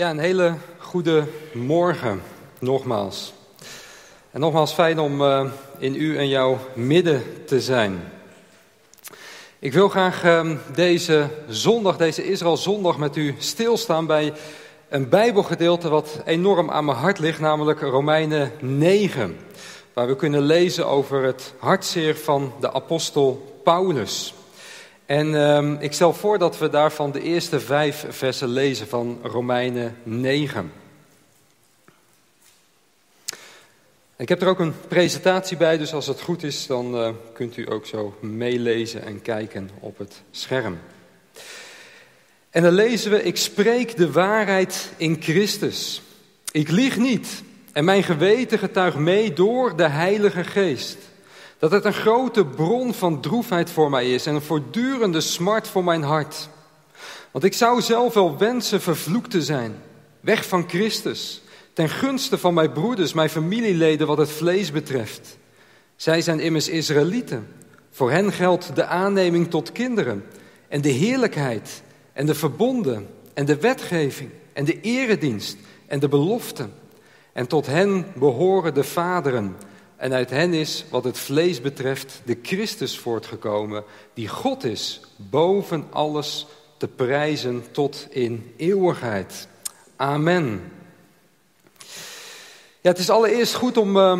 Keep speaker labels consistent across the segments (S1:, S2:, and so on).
S1: Ja, een hele goede morgen, nogmaals. En nogmaals fijn om uh, in u en jouw midden te zijn. Ik wil graag uh, deze zondag, deze Israël zondag met u stilstaan bij een bijbelgedeelte wat enorm aan mijn hart ligt, namelijk Romeinen 9. Waar we kunnen lezen over het hartzeer van de apostel Paulus. En um, ik stel voor dat we daarvan de eerste vijf versen lezen van Romeinen 9. Ik heb er ook een presentatie bij, dus als het goed is, dan uh, kunt u ook zo meelezen en kijken op het scherm. En dan lezen we, ik spreek de waarheid in Christus. Ik lieg niet en mijn geweten getuigt mee door de Heilige Geest. Dat het een grote bron van droefheid voor mij is en een voortdurende smart voor mijn hart. Want ik zou zelf wel wensen vervloekt te zijn, weg van Christus, ten gunste van mijn broeders, mijn familieleden wat het vlees betreft. Zij zijn immers Israëlieten. Voor hen geldt de aanneming tot kinderen en de heerlijkheid en de verbonden en de wetgeving en de eredienst en de beloften. En tot hen behoren de vaderen en uit hen is, wat het vlees betreft, de Christus voortgekomen, die God is, boven alles te prijzen tot in eeuwigheid. Amen. Ja, het is allereerst goed om uh,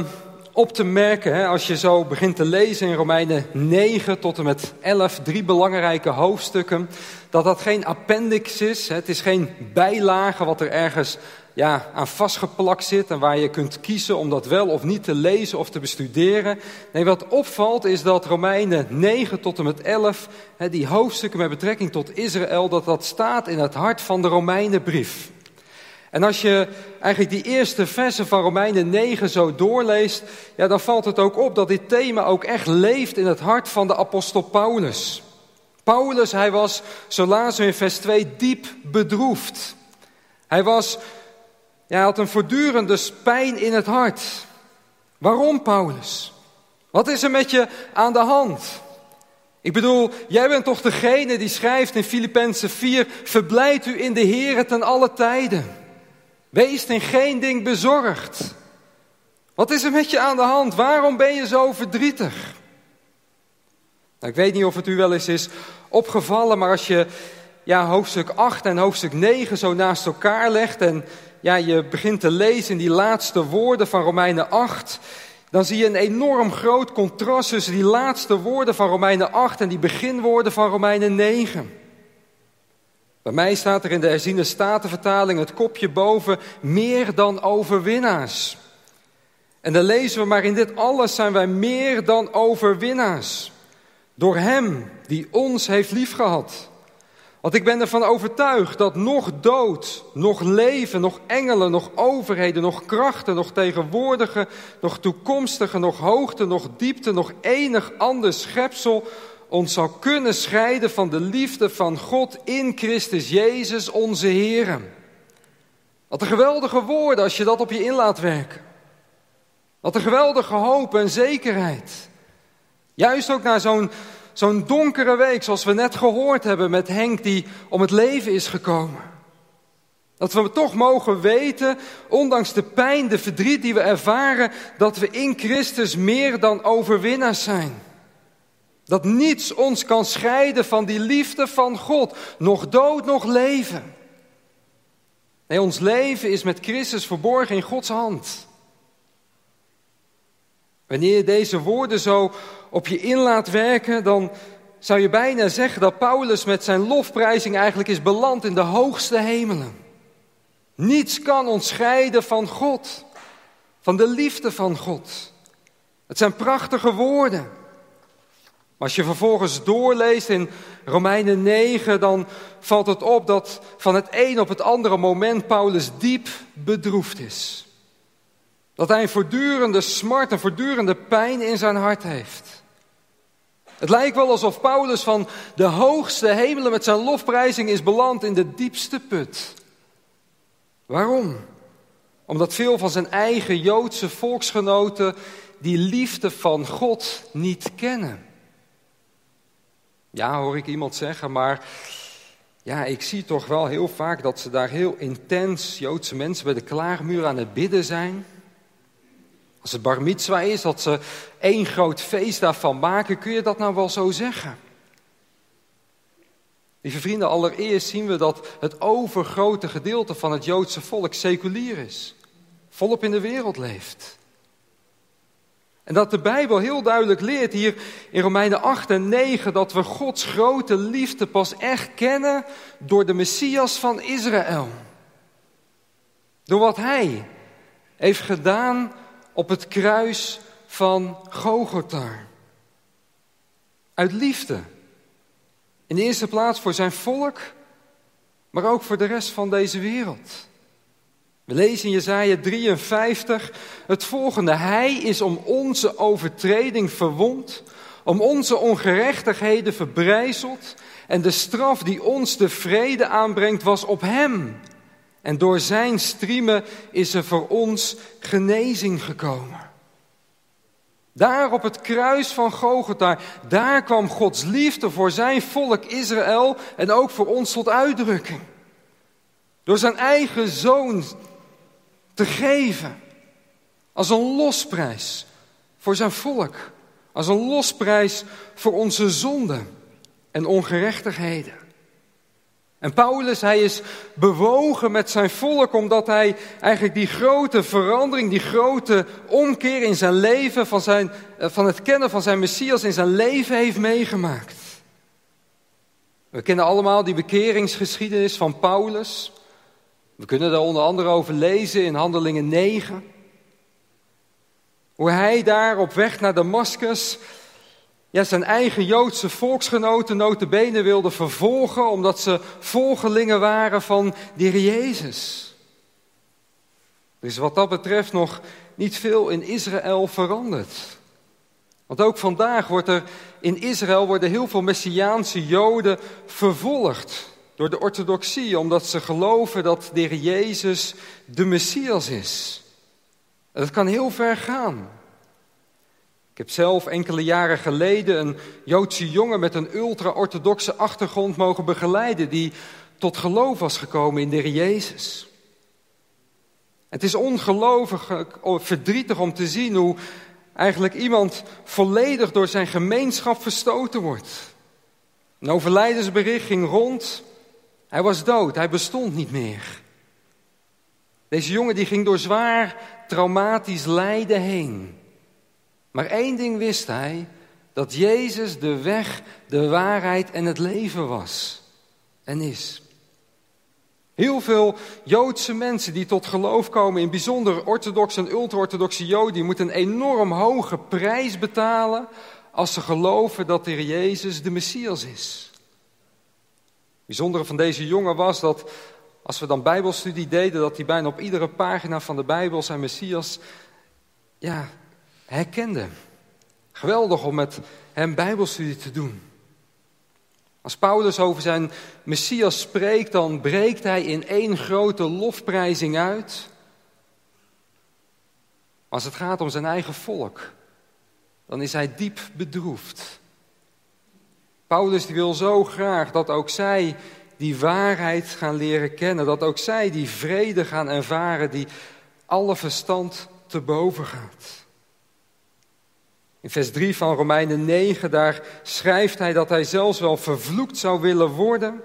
S1: op te merken, hè, als je zo begint te lezen in Romeinen 9 tot en met 11, drie belangrijke hoofdstukken, dat dat geen appendix is. Hè, het is geen bijlage wat er ergens ja, aan vastgeplakt zit en waar je kunt kiezen om dat wel of niet te lezen of te bestuderen. Nee, wat opvalt is dat Romeinen 9 tot en met 11, hè, die hoofdstukken met betrekking tot Israël, dat dat staat in het hart van de Romeinenbrief. En als je eigenlijk die eerste versen van Romeinen 9 zo doorleest, ja, dan valt het ook op dat dit thema ook echt leeft in het hart van de apostel Paulus. Paulus, hij was, zo in vers 2, diep bedroefd. Hij was hij had een voortdurende pijn in het hart. Waarom, Paulus? Wat is er met je aan de hand? Ik bedoel, jij bent toch degene die schrijft in Filippenzen 4: Verblijd u in de Heer ten alle tijden. Wees in geen ding bezorgd. Wat is er met je aan de hand? Waarom ben je zo verdrietig? Nou, ik weet niet of het u wel eens is opgevallen, maar als je ja, hoofdstuk 8 en hoofdstuk 9 zo naast elkaar legt en ja, je begint te lezen in die laatste woorden van Romeinen 8, dan zie je een enorm groot contrast tussen die laatste woorden van Romeinen 8 en die beginwoorden van Romeinen 9. Bij mij staat er in de herziene statenvertaling het kopje boven meer dan overwinnaars. En dan lezen we, maar in dit alles zijn wij meer dan overwinnaars. Door Hem die ons heeft liefgehad. Want ik ben ervan overtuigd dat nog dood, nog leven, nog engelen, nog overheden, nog krachten, nog tegenwoordige, nog toekomstige, nog hoogte, nog diepte, nog enig ander schepsel ons zal kunnen scheiden van de liefde van God in Christus Jezus onze Heer. Wat een geweldige woorden als je dat op je in laat werken. Wat een geweldige hoop en zekerheid. Juist ook naar zo'n Zo'n donkere week zoals we net gehoord hebben met Henk die om het leven is gekomen. Dat we toch mogen weten, ondanks de pijn, de verdriet die we ervaren, dat we in Christus meer dan overwinnaars zijn. Dat niets ons kan scheiden van die liefde van God, nog dood, nog leven. Nee, ons leven is met Christus verborgen in Gods hand. Wanneer je deze woorden zo op je in laat werken, dan zou je bijna zeggen dat Paulus met zijn lofprijzing eigenlijk is beland in de hoogste hemelen. Niets kan ons scheiden van God, van de liefde van God. Het zijn prachtige woorden. Maar als je vervolgens doorleest in Romeinen 9, dan valt het op dat van het een op het andere moment Paulus diep bedroefd is. Dat hij een voortdurende smart, een voortdurende pijn in zijn hart heeft. Het lijkt wel alsof Paulus van de hoogste hemelen met zijn lofprijzing is beland in de diepste put. Waarom? Omdat veel van zijn eigen Joodse volksgenoten die liefde van God niet kennen. Ja, hoor ik iemand zeggen, maar ja, ik zie toch wel heel vaak dat ze daar heel intens, Joodse mensen, bij de klaarmuur aan het bidden zijn. Als het bar mitzwa is, dat ze één groot feest daarvan maken, kun je dat nou wel zo zeggen? Lieve vrienden, allereerst zien we dat het overgrote gedeelte van het Joodse volk seculier is. Volop in de wereld leeft. En dat de Bijbel heel duidelijk leert hier in Romeinen 8 en 9 dat we Gods grote liefde pas echt kennen door de Messias van Israël. Door wat Hij heeft gedaan op het kruis van Gogota. Uit liefde. In de eerste plaats voor zijn volk, maar ook voor de rest van deze wereld. We lezen in Jezaja 53 het volgende. Hij is om onze overtreding verwond, om onze ongerechtigheden verbrijzeld. En de straf die ons de vrede aanbrengt was op hem. En door zijn striemen is er voor ons genezing gekomen. Daar op het kruis van Gogota, daar kwam Gods liefde voor zijn volk Israël en ook voor ons tot uitdrukking. Door zijn eigen zoon te geven als een losprijs voor zijn volk, als een losprijs voor onze zonden en ongerechtigheden. En Paulus, hij is bewogen met zijn volk omdat hij eigenlijk die grote verandering, die grote omkeer in zijn leven, van, zijn, eh, van het kennen van zijn Messias in zijn leven heeft meegemaakt. We kennen allemaal die bekeringsgeschiedenis van Paulus. We kunnen daar onder andere over lezen in Handelingen 9. Hoe hij daar op weg naar Damascus ja, zijn eigen Joodse volksgenoten notabene wilde vervolgen omdat ze volgelingen waren van de Jezus. Er is wat dat betreft nog niet veel in Israël veranderd. Want ook vandaag wordt er in Israël worden heel veel Messiaanse Joden vervolgd door de orthodoxie, omdat ze geloven dat de Jezus de Messias is. dat kan heel ver gaan. Heb zelf enkele jaren geleden een Joodse jongen met een ultra-orthodoxe achtergrond mogen begeleiden, die tot geloof was gekomen in de Jezus. Het is ongelooflijk verdrietig om te zien hoe eigenlijk iemand volledig door zijn gemeenschap verstoten wordt. Een overlijdensbericht ging rond. Hij was dood, hij bestond niet meer. Deze jongen die ging door zwaar traumatisch lijden heen. Maar één ding wist hij, dat Jezus de weg, de waarheid en het leven was en is. Heel veel Joodse mensen die tot geloof komen, in bijzonder orthodoxe en ultra-orthodoxe Joden, moeten een enorm hoge prijs betalen als ze geloven dat Heer Jezus de Messias is. Het bijzondere van deze jongen was dat als we dan bijbelstudie deden, dat hij bijna op iedere pagina van de Bijbel zijn Messias ja, herkende. Geweldig om met hem bijbelstudie te doen. Als Paulus over zijn Messias spreekt, dan breekt hij in één grote lofprijzing uit. Als het gaat om zijn eigen volk, dan is hij diep bedroefd. Paulus wil zo graag dat ook zij die waarheid gaan leren kennen. Dat ook zij die vrede gaan ervaren die alle verstand te boven gaat. In vers 3 van Romeinen 9, daar schrijft hij dat hij zelfs wel vervloekt zou willen worden,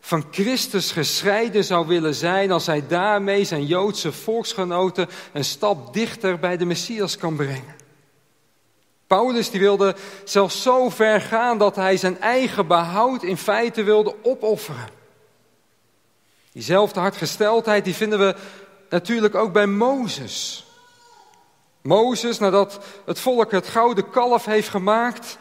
S1: van Christus gescheiden zou willen zijn als hij daarmee zijn Joodse volksgenoten een stap dichter bij de Messias kan brengen. Paulus die wilde zelfs zo ver gaan dat hij zijn eigen behoud in feite wilde opofferen. Diezelfde hartgesteldheid die vinden we natuurlijk ook bij Mozes. Mozes, nadat het volk het gouden kalf heeft gemaakt,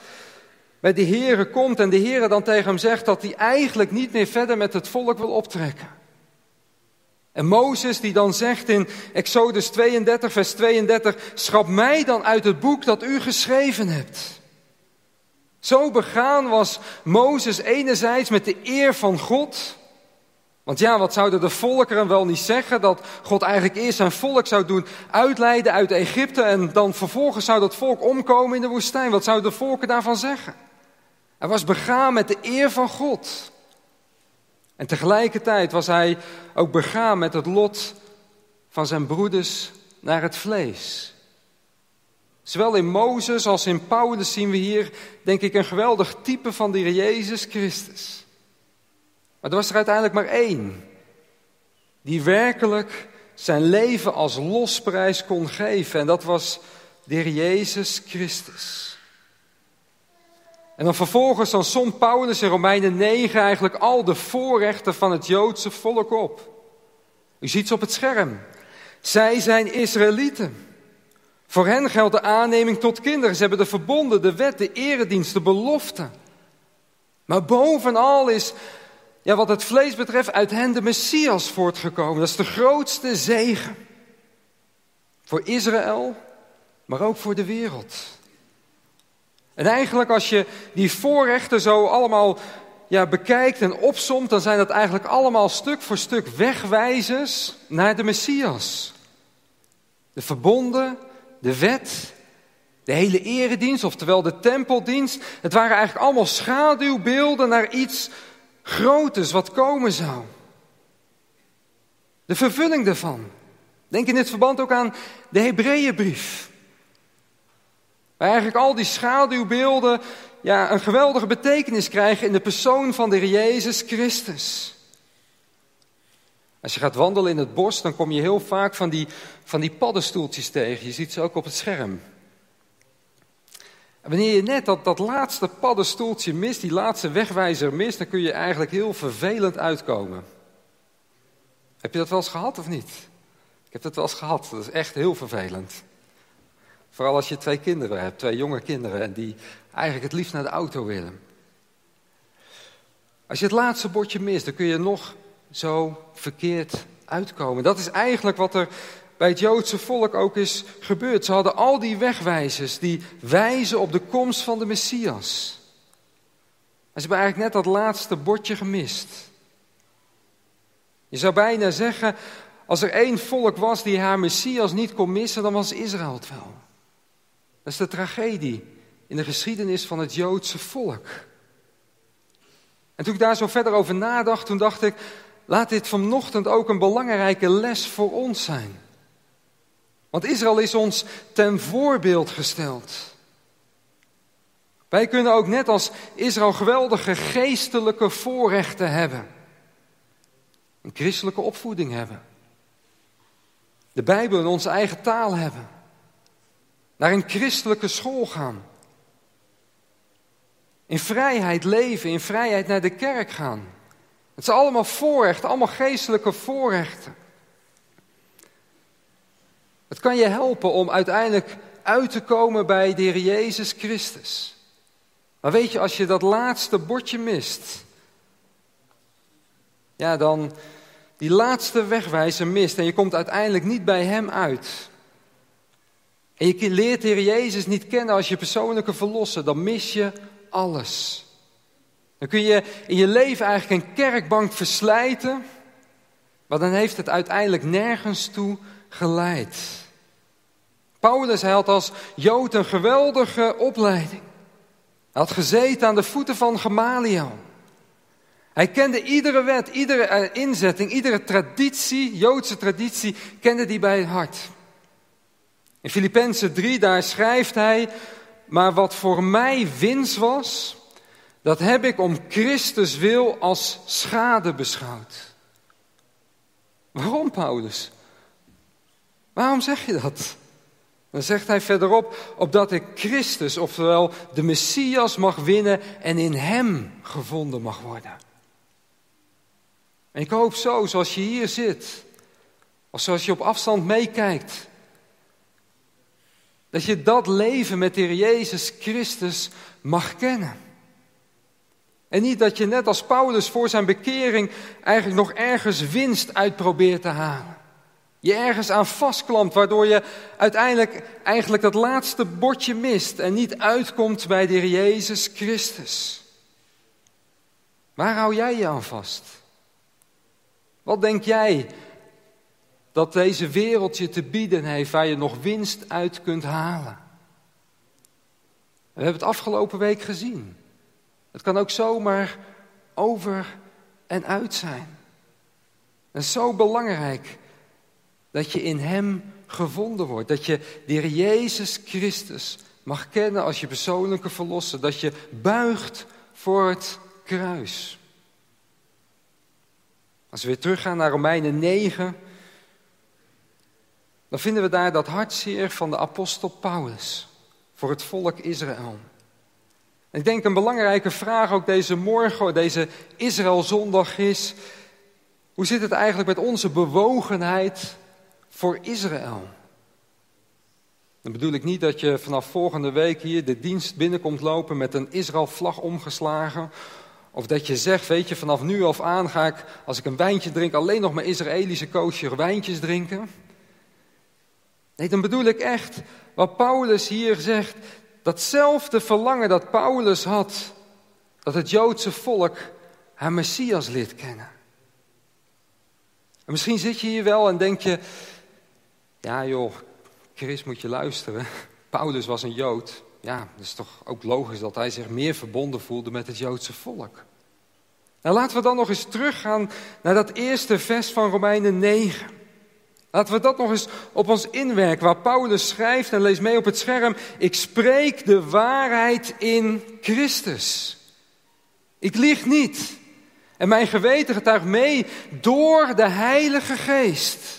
S1: bij de Here komt en de Here dan tegen hem zegt dat hij eigenlijk niet meer verder met het volk wil optrekken. En Mozes die dan zegt in Exodus 32, vers 32, schrap mij dan uit het boek dat u geschreven hebt. Zo begaan was Mozes enerzijds met de eer van God. Want ja, wat zouden de volkeren wel niet zeggen? Dat God eigenlijk eerst zijn volk zou doen uitleiden uit Egypte en dan vervolgens zou dat volk omkomen in de woestijn. Wat zouden de volken daarvan zeggen? Hij was begaan met de eer van God. En tegelijkertijd was hij ook begaan met het lot van zijn broeders naar het vlees. Zowel in Mozes als in Paulus zien we hier, denk ik, een geweldig type van de Jezus Christus. Maar er was er uiteindelijk maar één die werkelijk zijn leven als losprijs kon geven. En dat was de Jezus Christus. En dan vervolgens dan somt Paulus in Romeinen 9 eigenlijk al de voorrechten van het Joodse volk op. U ziet ze op het scherm. Zij zijn Israëlieten. Voor hen geldt de aanneming tot kinderen. Ze hebben de verbonden, de wet, de eredienst, de belofte. Maar bovenal is, ja, wat het vlees betreft, uit hen de Messias voortgekomen. Dat is de grootste zegen. Voor Israël, maar ook voor de wereld. En eigenlijk als je die voorrechten zo allemaal ja, bekijkt en opsomt, dan zijn dat eigenlijk allemaal stuk voor stuk wegwijzers naar de Messias. De verbonden, de wet, de hele eredienst, oftewel de tempeldienst. Het waren eigenlijk allemaal schaduwbeelden naar iets groters wat komen zou. De vervulling daarvan. Denk in dit verband ook aan de Hebreeënbrief. Waar eigenlijk al die schaduwbeelden ja, een geweldige betekenis krijgen in de persoon van de Jezus Christus. Als je gaat wandelen in het bos, dan kom je heel vaak van die, van die paddenstoeltjes tegen. Je ziet ze ook op het scherm. Wanneer je net dat, dat laatste paddenstoeltje mist, die laatste wegwijzer mist, dan kun je eigenlijk heel vervelend uitkomen. Heb je dat wel eens gehad of niet? Ik heb dat wel eens gehad. Dat is echt heel vervelend. Vooral als je twee kinderen hebt, twee jonge kinderen, en die eigenlijk het liefst naar de auto willen. Als je het laatste bordje mist, dan kun je nog zo verkeerd uitkomen. Dat is eigenlijk wat er bij het Joodse volk ook is gebeurd. Ze hadden al die wegwijzers die wijzen op de komst van de Messias. En ze hebben eigenlijk net dat laatste bordje gemist. Je zou bijna zeggen, als er één volk was die haar Messias niet kon missen, dan was Israël het wel. Dat is de tragedie in de geschiedenis van het Joodse volk. En toen ik daar zo verder over nadacht, toen dacht ik, laat dit vanochtend ook een belangrijke les voor ons zijn. Want Israël is ons ten voorbeeld gesteld. Wij kunnen ook net als Israël geweldige geestelijke voorrechten hebben. Een christelijke opvoeding hebben. De Bijbel in onze eigen taal hebben. Naar een christelijke school gaan. In vrijheid leven, in vrijheid naar de kerk gaan. Het zijn allemaal voorrechten, allemaal geestelijke voorrechten. Het kan je helpen om uiteindelijk uit te komen bij de Heer Jezus Christus. Maar weet je, als je dat laatste bordje mist, ja, dan die laatste wegwijzer mist en je komt uiteindelijk niet bij Hem uit. En je leert de Heer Jezus niet kennen als je persoonlijke verlosser, dan mis je alles. Dan kun je in je leven eigenlijk een kerkbank verslijten, maar dan heeft het uiteindelijk nergens toe geleid. Paulus, hij had als Jood een geweldige opleiding. Hij had gezeten aan de voeten van Gamaliel. Hij kende iedere wet, iedere eh, inzetting, iedere traditie, Joodse traditie, kende die bij het hart. In Filippenzen 3, daar schrijft hij, maar wat voor mij winst was, dat heb ik om Christus wil als schade beschouwd. Waarom, Paulus? Waarom zeg je dat? Dan zegt hij verderop, opdat ik Christus, oftewel de Messias, mag winnen en in Hem gevonden mag worden. En ik hoop zo, zoals je hier zit, of zoals je op afstand meekijkt, dat je dat leven met de Heer Jezus Christus mag kennen. En niet dat je net als Paulus voor zijn bekering eigenlijk nog ergens winst uit probeert te halen. Je ergens aan vastklampt, waardoor je uiteindelijk eigenlijk dat laatste bordje mist en niet uitkomt bij de Heer Jezus Christus. Waar hou jij je aan vast? Wat denk jij dat deze wereld je te bieden heeft waar je nog winst uit kunt halen? We hebben het afgelopen week gezien. Het kan ook zomaar over en uit zijn. En zo belangrijk dat je in Hem gevonden wordt. Dat je de Jezus Christus mag kennen als je persoonlijke verlosser. Dat je buigt voor het kruis. Als we weer teruggaan naar Romeinen 9, dan vinden we daar dat hartzeer van de apostel Paulus voor het volk Israël. Ik denk een belangrijke vraag ook deze morgen, deze Israëlzondag is, hoe zit het eigenlijk met onze bewogenheid voor Israël? Dan bedoel ik niet dat je vanaf volgende week hier de dienst binnenkomt lopen met een Israël-vlag omgeslagen. Of dat je zegt, weet je, vanaf nu af aan ga ik, als ik een wijntje drink, alleen nog maar Israëlische koosje wijntjes drinken. Nee, dan bedoel ik echt wat Paulus hier zegt. Datzelfde verlangen dat Paulus had, dat het Joodse volk haar Messias leert kennen. En misschien zit je hier wel en denk je, ja joh, Chris moet je luisteren. Paulus was een Jood. Ja, dat is toch ook logisch dat hij zich meer verbonden voelde met het Joodse volk. Nou, laten we dan nog eens teruggaan naar dat eerste vers van Romeinen 9. Laten we dat nog eens op ons inwerken, waar Paulus schrijft, en lees mee op het scherm, ik spreek de waarheid in Christus. Ik lieg niet. En mijn geweten getuigt mee door de Heilige Geest.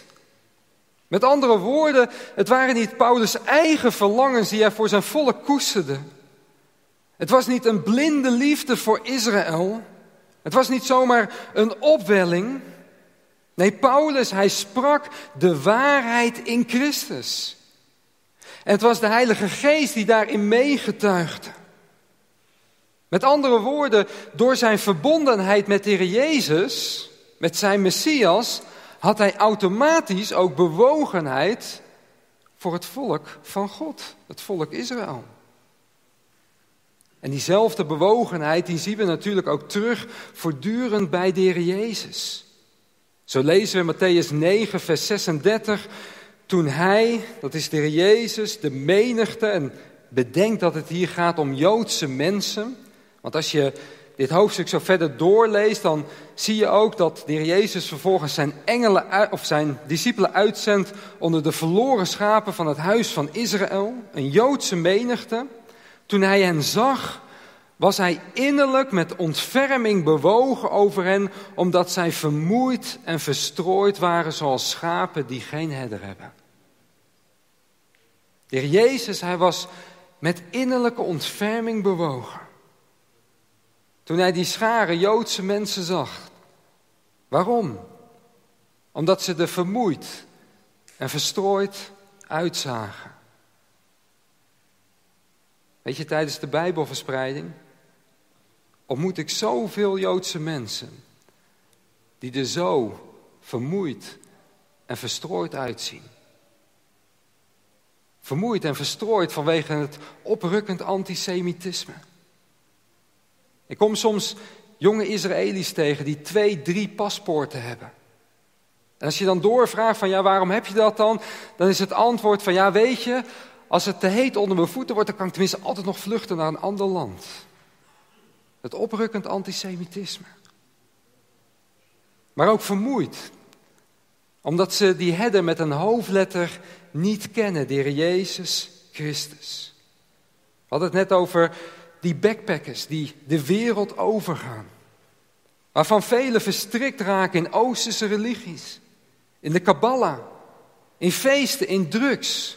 S1: Met andere woorden, het waren niet Paulus' eigen verlangens die hij voor zijn volk koesterde. Het was niet een blinde liefde voor Israël. Het was niet zomaar een opwelling. Nee, Paulus, hij sprak de waarheid in Christus. En het was de Heilige Geest die daarin meegetuigde. Met andere woorden, door zijn verbondenheid met de Heer Jezus, met zijn Messias, had hij automatisch ook bewogenheid voor het volk van God, het volk Israël. En diezelfde bewogenheid, die zien we natuurlijk ook terug voortdurend bij de Jezus. Zo lezen we Matthäus 9, vers 36. Toen hij, dat is de Jezus, de menigte, en bedenkt dat het hier gaat om Joodse mensen. Want als je dit hoofdstuk zo verder doorleest, dan zie je ook dat de Jezus vervolgens zijn, engelen, of zijn discipelen uitzendt onder de verloren schapen van het huis van Israël, een Joodse menigte. Toen hij hen zag, was hij innerlijk met ontferming bewogen over hen, omdat zij vermoeid en verstrooid waren zoals schapen die geen herder hebben. De Jezus, hij was met innerlijke ontferming bewogen. Toen hij die schare Joodse mensen zag. Waarom? Omdat ze er vermoeid en verstrooid uitzagen. Weet je, tijdens de Bijbelverspreiding ontmoet ik zoveel Joodse mensen die er zo vermoeid en verstrooid uitzien. Vermoeid en verstrooid vanwege het oprukkend antisemitisme. Ik kom soms jonge Israëli's tegen die twee, drie paspoorten hebben. En als je dan doorvraagt van ja, waarom heb je dat dan? Dan is het antwoord van ja, weet je, als het te heet onder mijn voeten wordt, dan kan ik tenminste altijd nog vluchten naar een ander land. Het oprukkend antisemitisme. Maar ook vermoeid. Omdat ze die herder met een hoofdletter niet kennen, de Jezus Christus. We hadden het net over die backpackers die de wereld overgaan. Waarvan velen verstrikt raken in Oosterse religies. In de Kabbalah. In feesten, in drugs.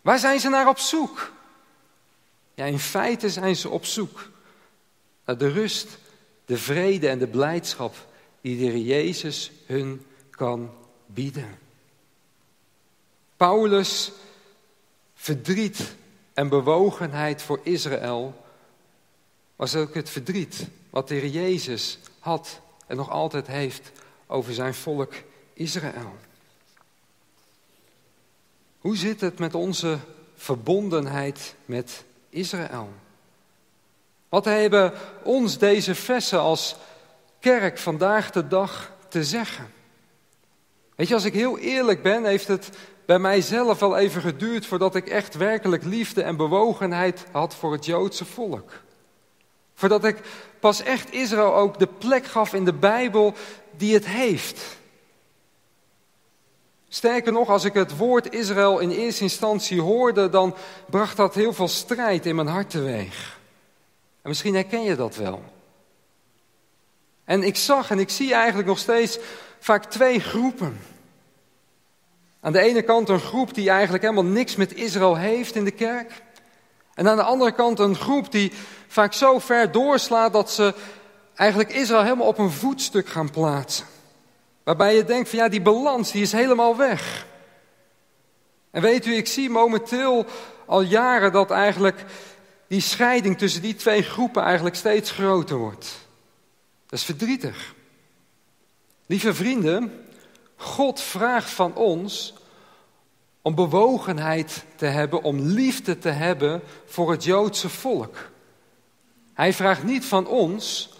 S1: Waar zijn ze naar op zoek? Ja, in feite zijn ze op zoek naar de rust, de vrede en de blijdschap die de Jezus hun kan bieden. Paulus verdriet en bewogenheid voor Israël was ook het verdriet wat de Heer Jezus had en nog altijd heeft over zijn volk Israël. Hoe zit het met onze verbondenheid met Israël? Wat hebben ons deze versen als kerk vandaag de dag te zeggen? Weet je, als ik heel eerlijk ben, heeft het bij mijzelf wel even geduurd voordat ik echt werkelijk liefde en bewogenheid had voor het Joodse volk. Voordat ik pas echt Israël ook de plek gaf in de Bijbel die het heeft. Sterker nog, als ik het woord Israël in eerste instantie hoorde, dan bracht dat heel veel strijd in mijn hart teweeg. En misschien herken je dat wel. En ik zag en ik zie eigenlijk nog steeds vaak twee groepen. Aan de ene kant een groep die eigenlijk helemaal niks met Israël heeft in de kerk. En aan de andere kant een groep die vaak zo ver doorslaat dat ze eigenlijk Israël helemaal op een voetstuk gaan plaatsen. Waarbij je denkt van ja, die balans die is helemaal weg. En weet u, ik zie momenteel al jaren dat eigenlijk die scheiding tussen die twee groepen eigenlijk steeds groter wordt. Dat is verdrietig. Lieve vrienden, God vraagt van ons om bewogenheid te hebben, om liefde te hebben voor het Joodse volk. Hij vraagt niet van ons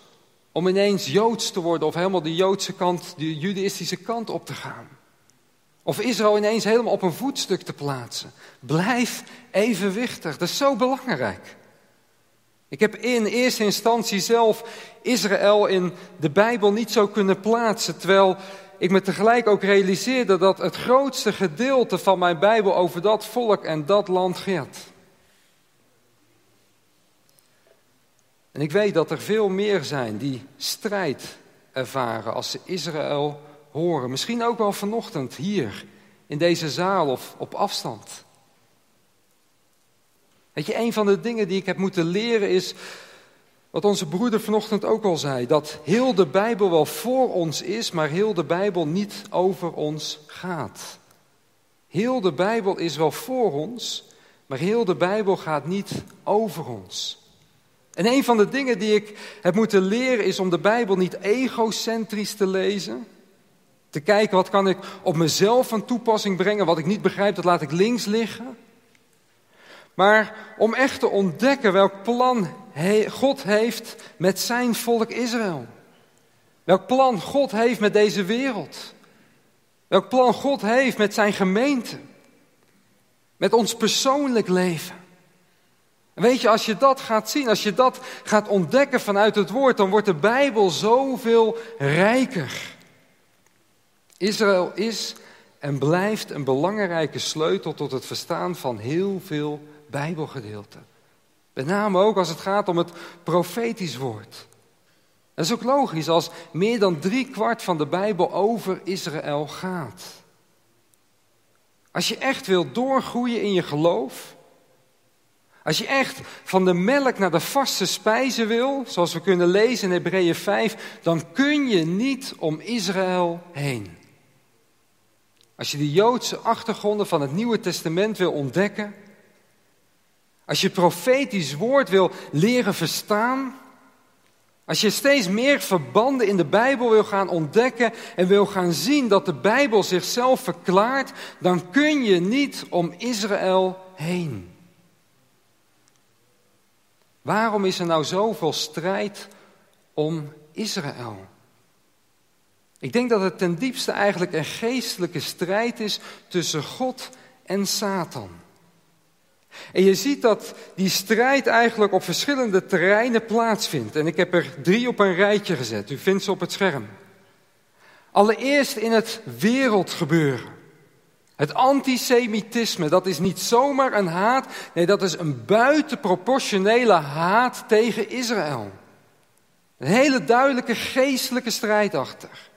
S1: om ineens Joods te worden of helemaal de Joodse kant, de judaïstische kant op te gaan. Of Israël ineens helemaal op een voetstuk te plaatsen. Blijf evenwichtig, dat is zo belangrijk. Ik heb in eerste instantie zelf Israël in de Bijbel niet zo kunnen plaatsen, terwijl ik me tegelijk ook realiseerde dat het grootste gedeelte van mijn Bijbel over dat volk en dat land gaat. En ik weet dat er veel meer zijn die strijd ervaren als ze Israël horen. Misschien ook wel vanochtend hier in deze zaal of op afstand. Weet je, een van de dingen die ik heb moeten leren is wat onze broeder vanochtend ook al zei: dat heel de Bijbel wel voor ons is, maar heel de Bijbel niet over ons gaat. Heel de Bijbel is wel voor ons, maar heel de Bijbel gaat niet over ons. En een van de dingen die ik heb moeten leren is om de Bijbel niet egocentrisch te lezen. Te kijken wat kan ik op mezelf van toepassing brengen, wat ik niet begrijp, dat laat ik links liggen. Maar om echt te ontdekken welk plan God heeft met zijn volk Israël. Welk plan God heeft met deze wereld. Welk plan God heeft met zijn gemeente. Met ons persoonlijk leven. weet je, als je dat gaat zien, als je dat gaat ontdekken vanuit het woord, dan wordt de Bijbel zoveel rijker. Israël is en blijft een belangrijke sleutel tot het verstaan van heel veel Bijbelgedeelten. Met name ook als het gaat om het profetisch woord. Dat is ook logisch als meer dan drie kwart van de Bijbel over Israël gaat. Als je echt wilt doorgroeien in je geloof, als je echt van de melk naar de vaste spijzen wil, zoals we kunnen lezen in Hebreeën 5, dan kun je niet om Israël heen. Als je de Joodse achtergronden van het Nieuwe Testament wil ontdekken, als je profetisch woord wil leren verstaan, als je steeds meer verbanden in de Bijbel wil gaan ontdekken en wil gaan zien dat de Bijbel zichzelf verklaart, dan kun je niet om Israël heen. Waarom is er nou zoveel strijd om Israël? Ik denk dat het ten diepste eigenlijk een geestelijke strijd is tussen God en Satan. En je ziet dat die strijd eigenlijk op verschillende terreinen plaatsvindt. En ik heb er drie op een rijtje gezet. U vindt ze op het scherm. Allereerst in het wereldgebeuren. Het antisemitisme, dat is niet zomaar een haat, nee, dat is een buitenproportionele haat tegen Israël. Een hele duidelijke geestelijke strijd achter.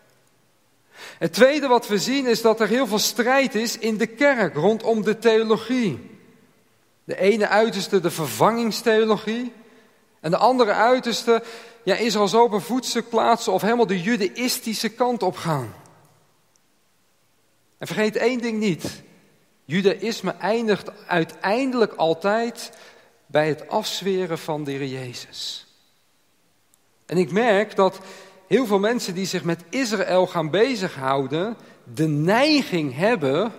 S1: Het tweede wat we zien is dat er heel veel strijd is in de kerk rondom de theologie. De ene uiterste de vervangingstheologie. En de andere uiterste ja, is al zo op een voetstuk plaatsen of helemaal de judaïstische kant op gaan. En vergeet één ding niet. Judaïsme eindigt uiteindelijk altijd bij het afzweren van de Heer Jezus. En ik merk dat heel veel mensen die zich met Israël gaan bezighouden, de neiging hebben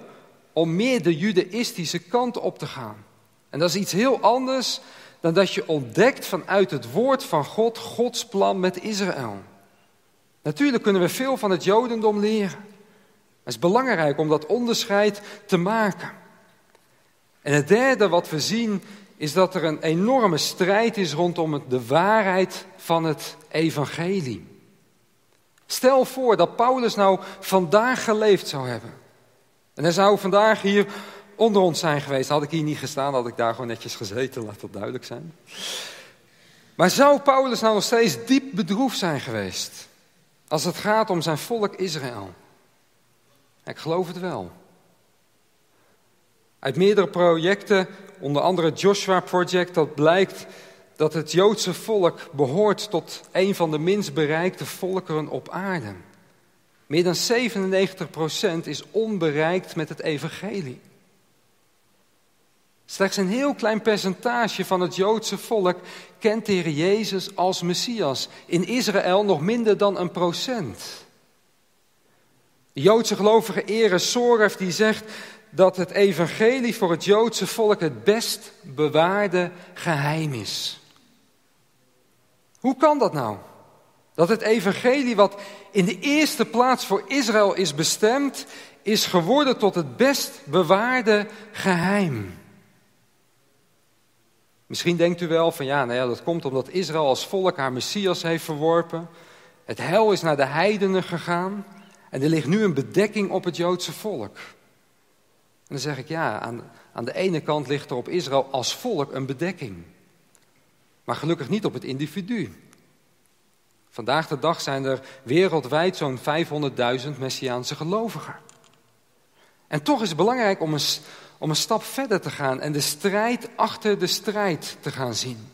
S1: om meer de judaïstische kant op te gaan. En dat is iets heel anders dan dat je ontdekt vanuit het woord van God Gods plan met Israël. Natuurlijk kunnen we veel van het Jodendom leren. Het is belangrijk om dat onderscheid te maken. En het derde wat we zien is dat er een enorme strijd is rondom de waarheid van het evangelie. Stel voor dat Paulus nou vandaag geleefd zou hebben. En hij zou vandaag hier onder ons zijn geweest. Had ik hier niet gestaan, had ik daar gewoon netjes gezeten, laat dat duidelijk zijn. Maar zou Paulus nou nog steeds diep bedroefd zijn geweest als het gaat om zijn volk Israël? Ik geloof het wel. Uit meerdere projecten, onder andere het Joshua Project, dat blijkt dat het Joodse volk behoort tot een van de minst bereikte volkeren op aarde. Meer dan 97% is onbereikt met het evangelie. Slechts een heel klein percentage van het Joodse volk kent de Heer Jezus als Messias. In Israël nog minder dan een procent. De Joodse gelovige Ere Soref die zegt dat het evangelie voor het Joodse volk het best bewaarde geheim is. Hoe kan dat nou? Dat het evangelie wat in de eerste plaats voor Israël is bestemd, is geworden tot het best bewaarde geheim. Misschien denkt u wel van ja, nou ja, dat komt omdat Israël als volk haar Messias heeft verworpen. Het hel is naar de heidenen gegaan en er ligt nu een bedekking op het Joodse volk. En dan zeg ik ja, aan, aan de ene kant ligt er op Israël als volk een bedekking. Maar gelukkig niet op het individu. Vandaag de dag zijn er wereldwijd zo'n 500.000 Messiaanse gelovigen. En toch is het belangrijk om een, om een stap verder te gaan en de strijd achter de strijd te gaan zien.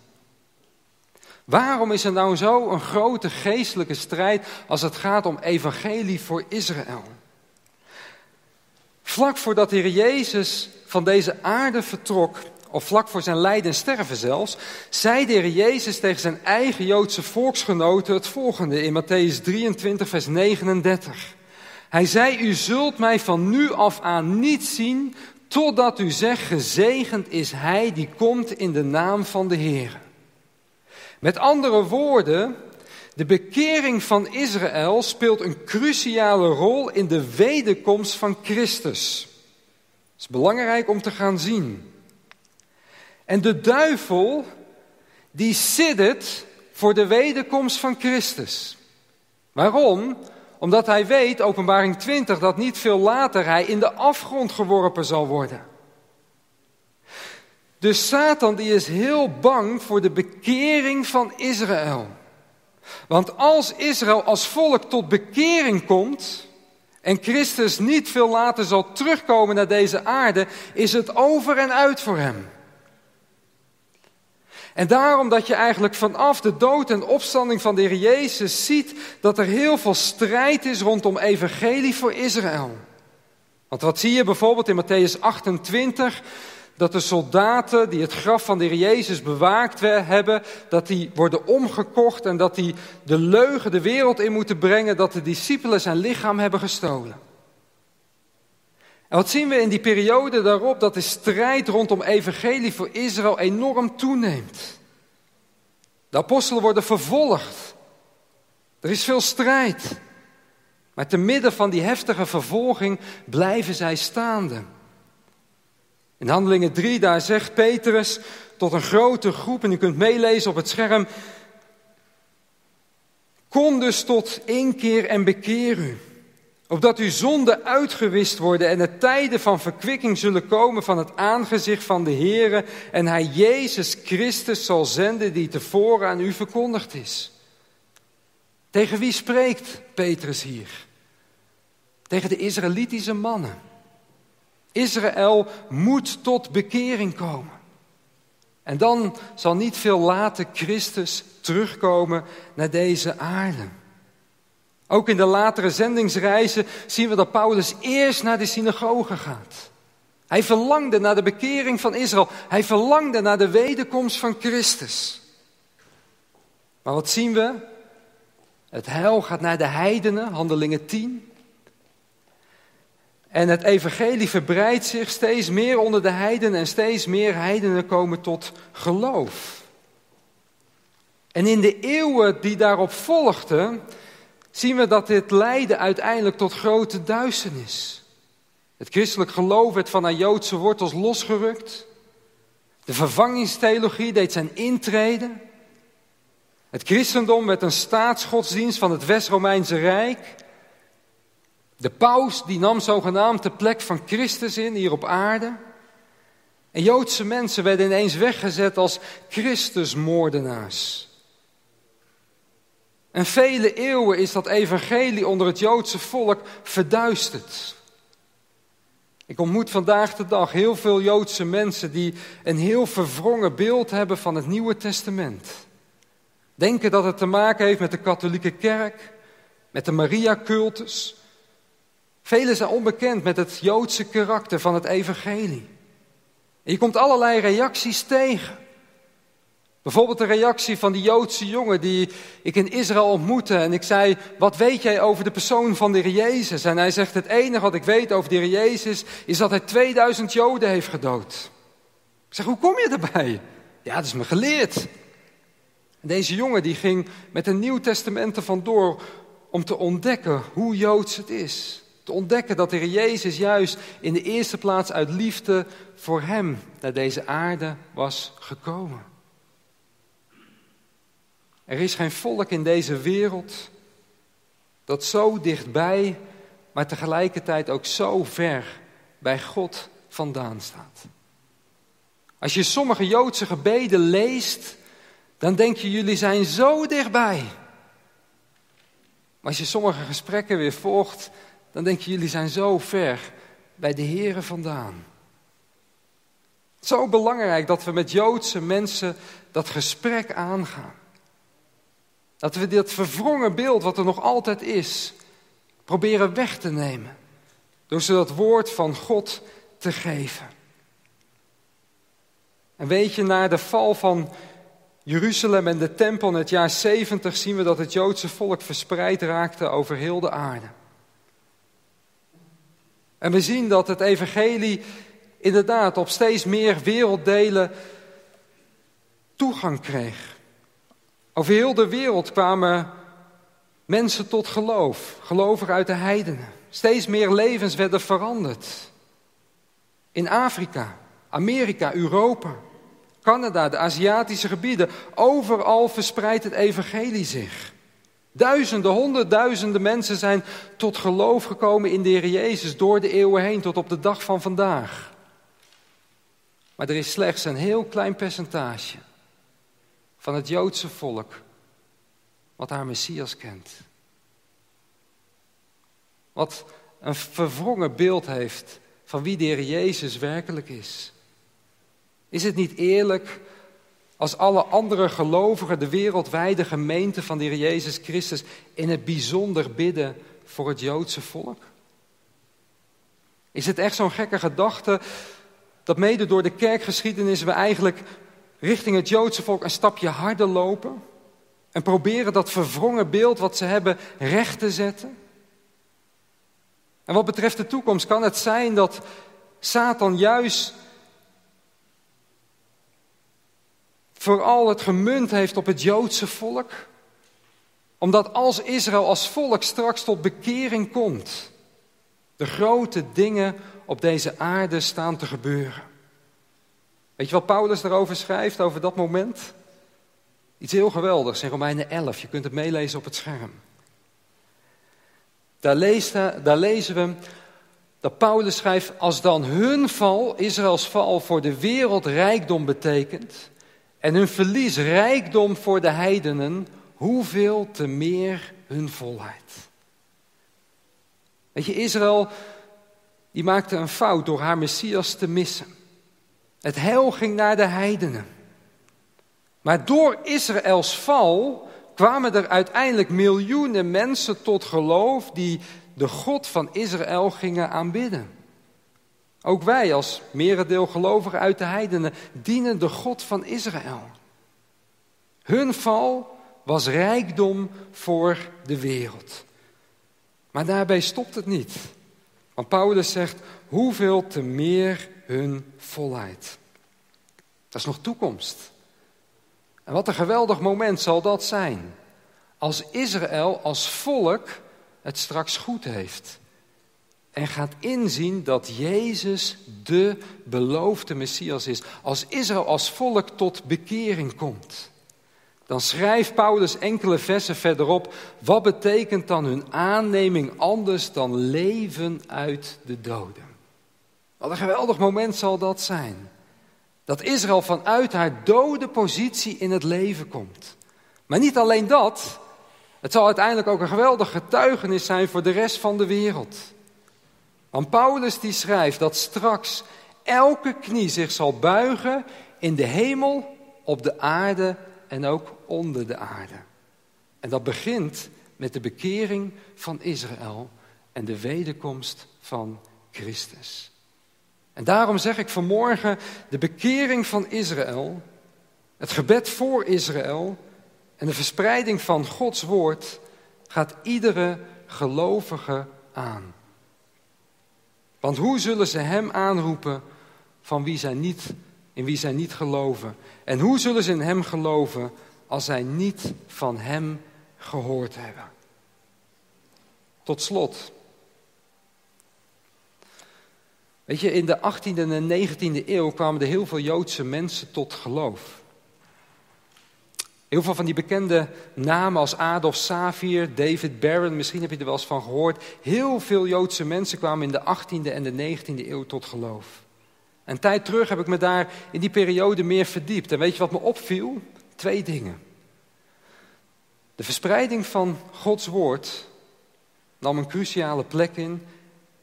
S1: Waarom is er nou zo een grote geestelijke strijd als het gaat om evangelie voor Israël? Vlak voordat de Heer Jezus van deze aarde vertrok, of vlak voor zijn lijden en sterven zelfs, zei de Heer Jezus tegen zijn eigen Joodse volksgenoten het volgende in Matthäus 23, vers 39. Hij zei, u zult mij van nu af aan niet zien, totdat u zegt, gezegend is hij die komt in de naam van de Heer. Met andere woorden, de bekering van Israël speelt een cruciale rol in de wederkomst van Christus. Het is belangrijk om te gaan zien. En de duivel, die siddert voor de wederkomst van Christus. Waarom? Omdat hij weet, openbaring 20, dat niet veel later hij in de afgrond geworpen zal worden. Dus Satan die is heel bang voor de bekering van Israël. Want als Israël als volk tot bekering komt en Christus niet veel later zal terugkomen naar deze aarde, is het over en uit voor hem. En daarom dat je eigenlijk vanaf de dood en opstanding van de Heer Jezus ziet dat er heel veel strijd is rondom evangelie voor Israël. Want wat zie je bijvoorbeeld in Matthäus 28? Dat de soldaten die het graf van de Heer Jezus bewaakt hebben, dat die worden omgekocht en dat die de leugen de wereld in moeten brengen dat de discipelen zijn lichaam hebben gestolen. En wat zien we in die periode daarop? Dat de strijd rondom evangelie voor Israël enorm toeneemt. De apostelen worden vervolgd. Er is veel strijd. Maar te midden van die heftige vervolging blijven zij staande. In Handelingen 3, daar zegt Petrus tot een grote groep, en u kunt meelezen op het scherm, kom dus tot inkeer en bekeer u, opdat uw zonden uitgewist worden en de tijden van verkwikking zullen komen van het aangezicht van de Heere en hij Jezus Christus zal zenden die tevoren aan u verkondigd is. Tegen wie spreekt Petrus hier? Tegen de Israëlitische mannen. Israël moet tot bekering komen. En dan zal niet veel later Christus terugkomen naar deze aarde. Ook in de latere zendingsreizen zien we dat Paulus eerst naar de synagoge gaat. Hij verlangde naar de bekering van Israël. Hij verlangde naar de wederkomst van Christus. Maar wat zien we? Het heil gaat naar de heidenen, handelingen 10. En het evangelie verbreidt zich steeds meer onder de heidenen en steeds meer heidenen komen tot geloof. En in de eeuwen die daarop volgden, zien we dat dit leidde uiteindelijk tot grote duisternis. Het christelijk geloof werd van haar Joodse wortels losgerukt. De vervangingstheologie deed zijn intrede. Het christendom werd een staatsgodsdienst van het West-Romeinse Rijk. De paus die nam zogenaamd de plek van Christus in hier op aarde. En Joodse mensen werden ineens weggezet als Christusmoordenaars. En vele eeuwen is dat evangelie onder het Joodse volk verduisterd. Ik ontmoet vandaag de dag heel veel Joodse mensen die een heel verwrongen beeld hebben van het Nieuwe Testament. Denken dat het te maken heeft met de katholieke kerk, met de Maria-cultus. Velen zijn onbekend met het Joodse karakter van het evangelie. En je komt allerlei reacties tegen. Bijvoorbeeld de reactie van die Joodse jongen die ik in Israël ontmoette. En ik zei, wat weet jij over de persoon van de Heer Jezus? En hij zegt, het enige wat ik weet over de Heer Jezus is dat hij 2000 Joden heeft gedood. Ik zeg, hoe kom je daarbij? Ja, dat is me geleerd. En deze jongen die ging met een Nieuw Testament er vandoor om te ontdekken hoe Joods het is. Te ontdekken dat de Heer Jezus juist in de eerste plaats uit liefde voor hem naar deze aarde was gekomen. Er is geen volk in deze wereld dat zo dichtbij, maar tegelijkertijd ook zo ver bij God vandaan staat. Als je sommige Joodse gebeden leest, dan denk je, jullie zijn zo dichtbij. Maar als je sommige gesprekken weer volgt, dan denk je, jullie zijn zo ver bij de Here vandaan. Zo belangrijk dat we met Joodse mensen dat gesprek aangaan. Dat we dit verwrongen beeld wat er nog altijd is, proberen weg te nemen. Door ze dat woord van God te geven. En weet je, na de val van Jeruzalem en de tempel in het jaar 70 zien we dat het Joodse volk verspreid raakte over heel de aarde. En we zien dat het evangelie inderdaad op steeds meer werelddelen toegang kreeg. Over heel de wereld kwamen mensen tot geloof, gelovigen uit de heidenen. Steeds meer levens werden veranderd. In Afrika, Amerika, Europa, Canada, de Aziatische gebieden, overal verspreidt het evangelie zich. Duizenden, honderdduizenden mensen zijn tot geloof gekomen in de Heer Jezus door de eeuwen heen tot op de dag van vandaag. Maar er is slechts een heel klein percentage van het Joodse volk wat haar Messias kent. Wat een verwrongen beeld heeft van wie de Heer Jezus werkelijk is. Is het niet eerlijk als alle andere gelovigen, de wereldwijde gemeente van de Heer Jezus Christus, in het bijzonder bidden voor het Joodse volk? Is het echt zo'n gekke gedachte dat mede door de kerkgeschiedenis we eigenlijk richting het Joodse volk een stapje harder lopen en proberen dat verwrongen beeld wat ze hebben recht te zetten? En wat betreft de toekomst kan het zijn dat Satan juist vooral het gemunt heeft op het Joodse volk, omdat als Israël als volk straks tot bekering komt, de grote dingen op deze aarde staan te gebeuren. Weet je wat Paulus daarover schrijft, over dat moment? Iets heel geweldigs in Romeinen 11. Je kunt het meelezen op het scherm. Daar, leest, daar lezen we dat Paulus schrijft, als dan hun val, Israëls val, voor de wereld rijkdom betekent en hun verlies rijkdom voor de heidenen, hoeveel te meer hun volheid. Weet je, Israël, die maakte een fout door haar Messias te missen. Het heil ging naar de heidenen. Maar door Israëls val kwamen er uiteindelijk miljoenen mensen tot geloof die de God van Israël gingen aanbidden. Ook wij als merendeel gelovigen uit de heidenen dienen de God van Israël. Hun val was rijkdom voor de wereld. Maar daarbij stopt het niet. Want Paulus zegt, hoeveel te meer hun volheid. Dat is nog toekomst. En wat een geweldig moment zal dat zijn. Als Israël als volk het straks goed heeft. en gaat inzien dat Jezus de beloofde Messias is. Als Israël als volk tot bekering komt. Dan schrijft Paulus enkele versen verderop, wat betekent dan hun aanneming anders dan leven uit de doden? Wat een geweldig moment zal dat zijn. Dat Israël vanuit haar dode positie in het leven komt. Maar niet alleen dat, het zal uiteindelijk ook een geweldig getuigenis zijn voor de rest van de wereld. Want Paulus die schrijft dat straks elke knie zich zal buigen in de hemel, op de aarde en ook onder de aarde. En dat begint met de bekering van Israël en de wederkomst van Christus. En daarom zeg ik vanmorgen, de bekering van Israël, het gebed voor Israël en de verspreiding van Gods woord gaat iedere gelovige aan. Want hoe zullen ze hem aanroepen van wie zij niet, in wie zij niet geloven? En hoe zullen ze in hem geloven als zij niet van hem gehoord hebben? Tot slot. Weet je, in de 18e en 19e eeuw kwamen er heel veel Joodse mensen tot geloof. Heel veel van die bekende namen als Adolf Savir, David Barron, misschien heb je er wel eens van gehoord. Heel veel Joodse mensen kwamen in de 18e en de 19e eeuw tot geloof. Een tijd terug heb ik me daar in die periode meer verdiept. En weet je wat me opviel? Twee dingen. De verspreiding van Gods woord nam een cruciale plek in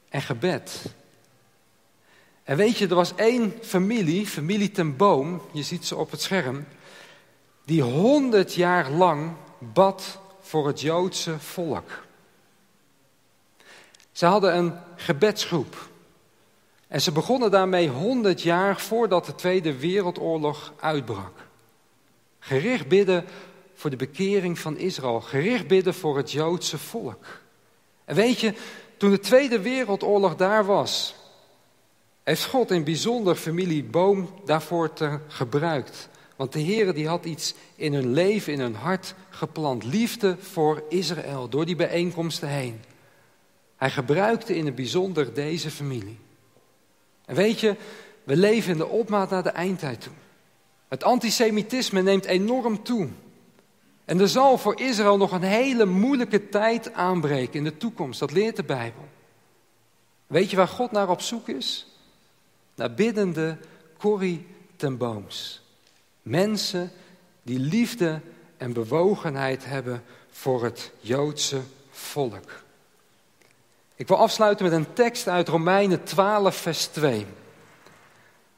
S1: en gebed. En weet je, er was één familie, familie ten boom, je ziet ze op het scherm, die honderd jaar lang bad voor het Joodse volk. Ze hadden een gebedsgroep. En ze begonnen daarmee honderd jaar voordat de Tweede Wereldoorlog uitbrak. Gericht bidden voor de bekering van Israël. Gericht bidden voor het Joodse volk. En weet je, toen de Tweede Wereldoorlog daar was, heeft God in bijzonder familie Boom daarvoor te gebruikt. Want de Heer die had iets in hun leven, in hun hart geplant. Liefde voor Israël, door die bijeenkomsten heen. Hij gebruikte in het bijzonder deze familie. En weet je, we leven in de opmaat naar de eindtijd toe. Het antisemitisme neemt enorm toe. En er zal voor Israël nog een hele moeilijke tijd aanbreken in de toekomst. Dat leert de Bijbel. Weet je waar God naar op zoek is? Naar biddende Corrie ten Booms. Mensen die liefde en bewogenheid hebben voor het Joodse volk. Ik wil afsluiten met een tekst uit Romeinen 12, vers 2.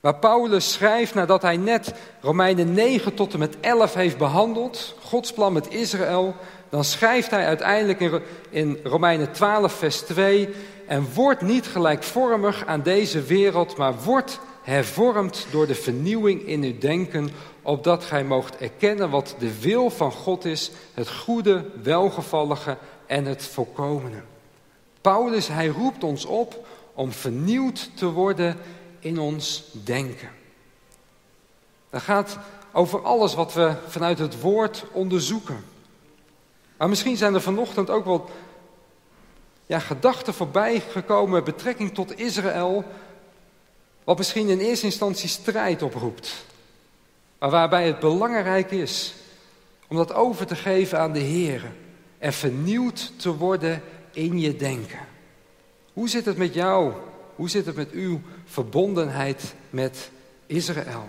S1: Waar Paulus schrijft nadat hij net Romeinen 9 tot en met 11 heeft behandeld, Gods plan met Israël, dan schrijft hij uiteindelijk in Romeinen 12, vers 2, en wordt niet gelijkvormig aan deze wereld, maar wordt hervormd door de vernieuwing in uw denken, opdat gij moogt erkennen wat de wil van God is, het goede, welgevallige en het volkomene. Paulus, hij roept ons op om vernieuwd te worden in ons denken. Dat gaat over alles wat we vanuit het woord onderzoeken. Maar misschien zijn er vanochtend ook wel ja, gedachten voorbij gekomen met betrekking tot Israël, wat misschien in eerste instantie strijd oproept. Maar waarbij het belangrijk is om dat over te geven aan de Heer en vernieuwd te worden in je denken. Hoe zit het met jou? Hoe zit het met uw verbondenheid met Israël?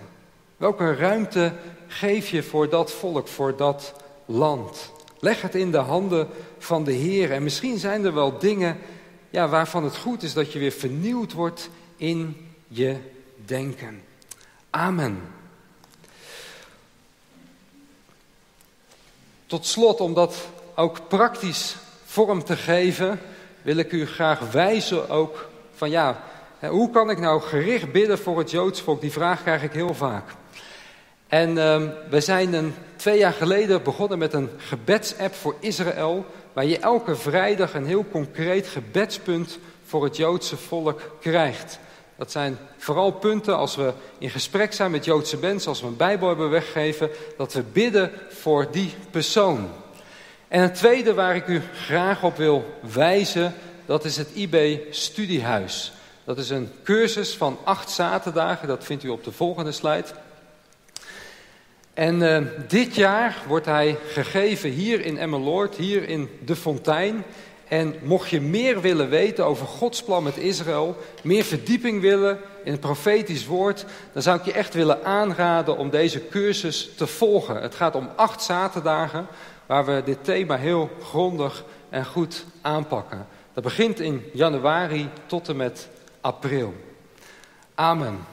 S1: Welke ruimte geef je voor dat volk, voor dat land? Leg het in de handen van de Heer. En misschien zijn er wel dingen ja, waarvan het goed is dat je weer vernieuwd wordt in je denken. Amen. Tot slot, om dat ook praktisch vorm te geven, wil ik u graag wijzen ook van ja, hoe kan ik nou gericht bidden voor het Joods volk? Die vraag krijg ik heel vaak. En um, we zijn een, twee jaar geleden begonnen met een gebedsapp voor Israël, waar je elke vrijdag een heel concreet gebedspunt voor het Joodse volk krijgt. Dat zijn vooral punten als we in gesprek zijn met Joodse mensen, als we een Bijbel hebben weggegeven, dat we bidden voor die persoon. En het tweede waar ik u graag op wil wijzen, dat is het IB Studiehuis. Dat is een cursus van acht zaterdagen, dat vindt u op de volgende slide. En uh, dit jaar wordt hij gegeven hier in Emmeloord, hier in De Fontein. En mocht je meer willen weten over Gods plan met Israël, meer verdieping willen in het profetisch woord, dan zou ik je echt willen aanraden om deze cursus te volgen. Het gaat om acht zaterdagen waar we dit thema heel grondig en goed aanpakken. Dat begint in januari tot en met april. Amen.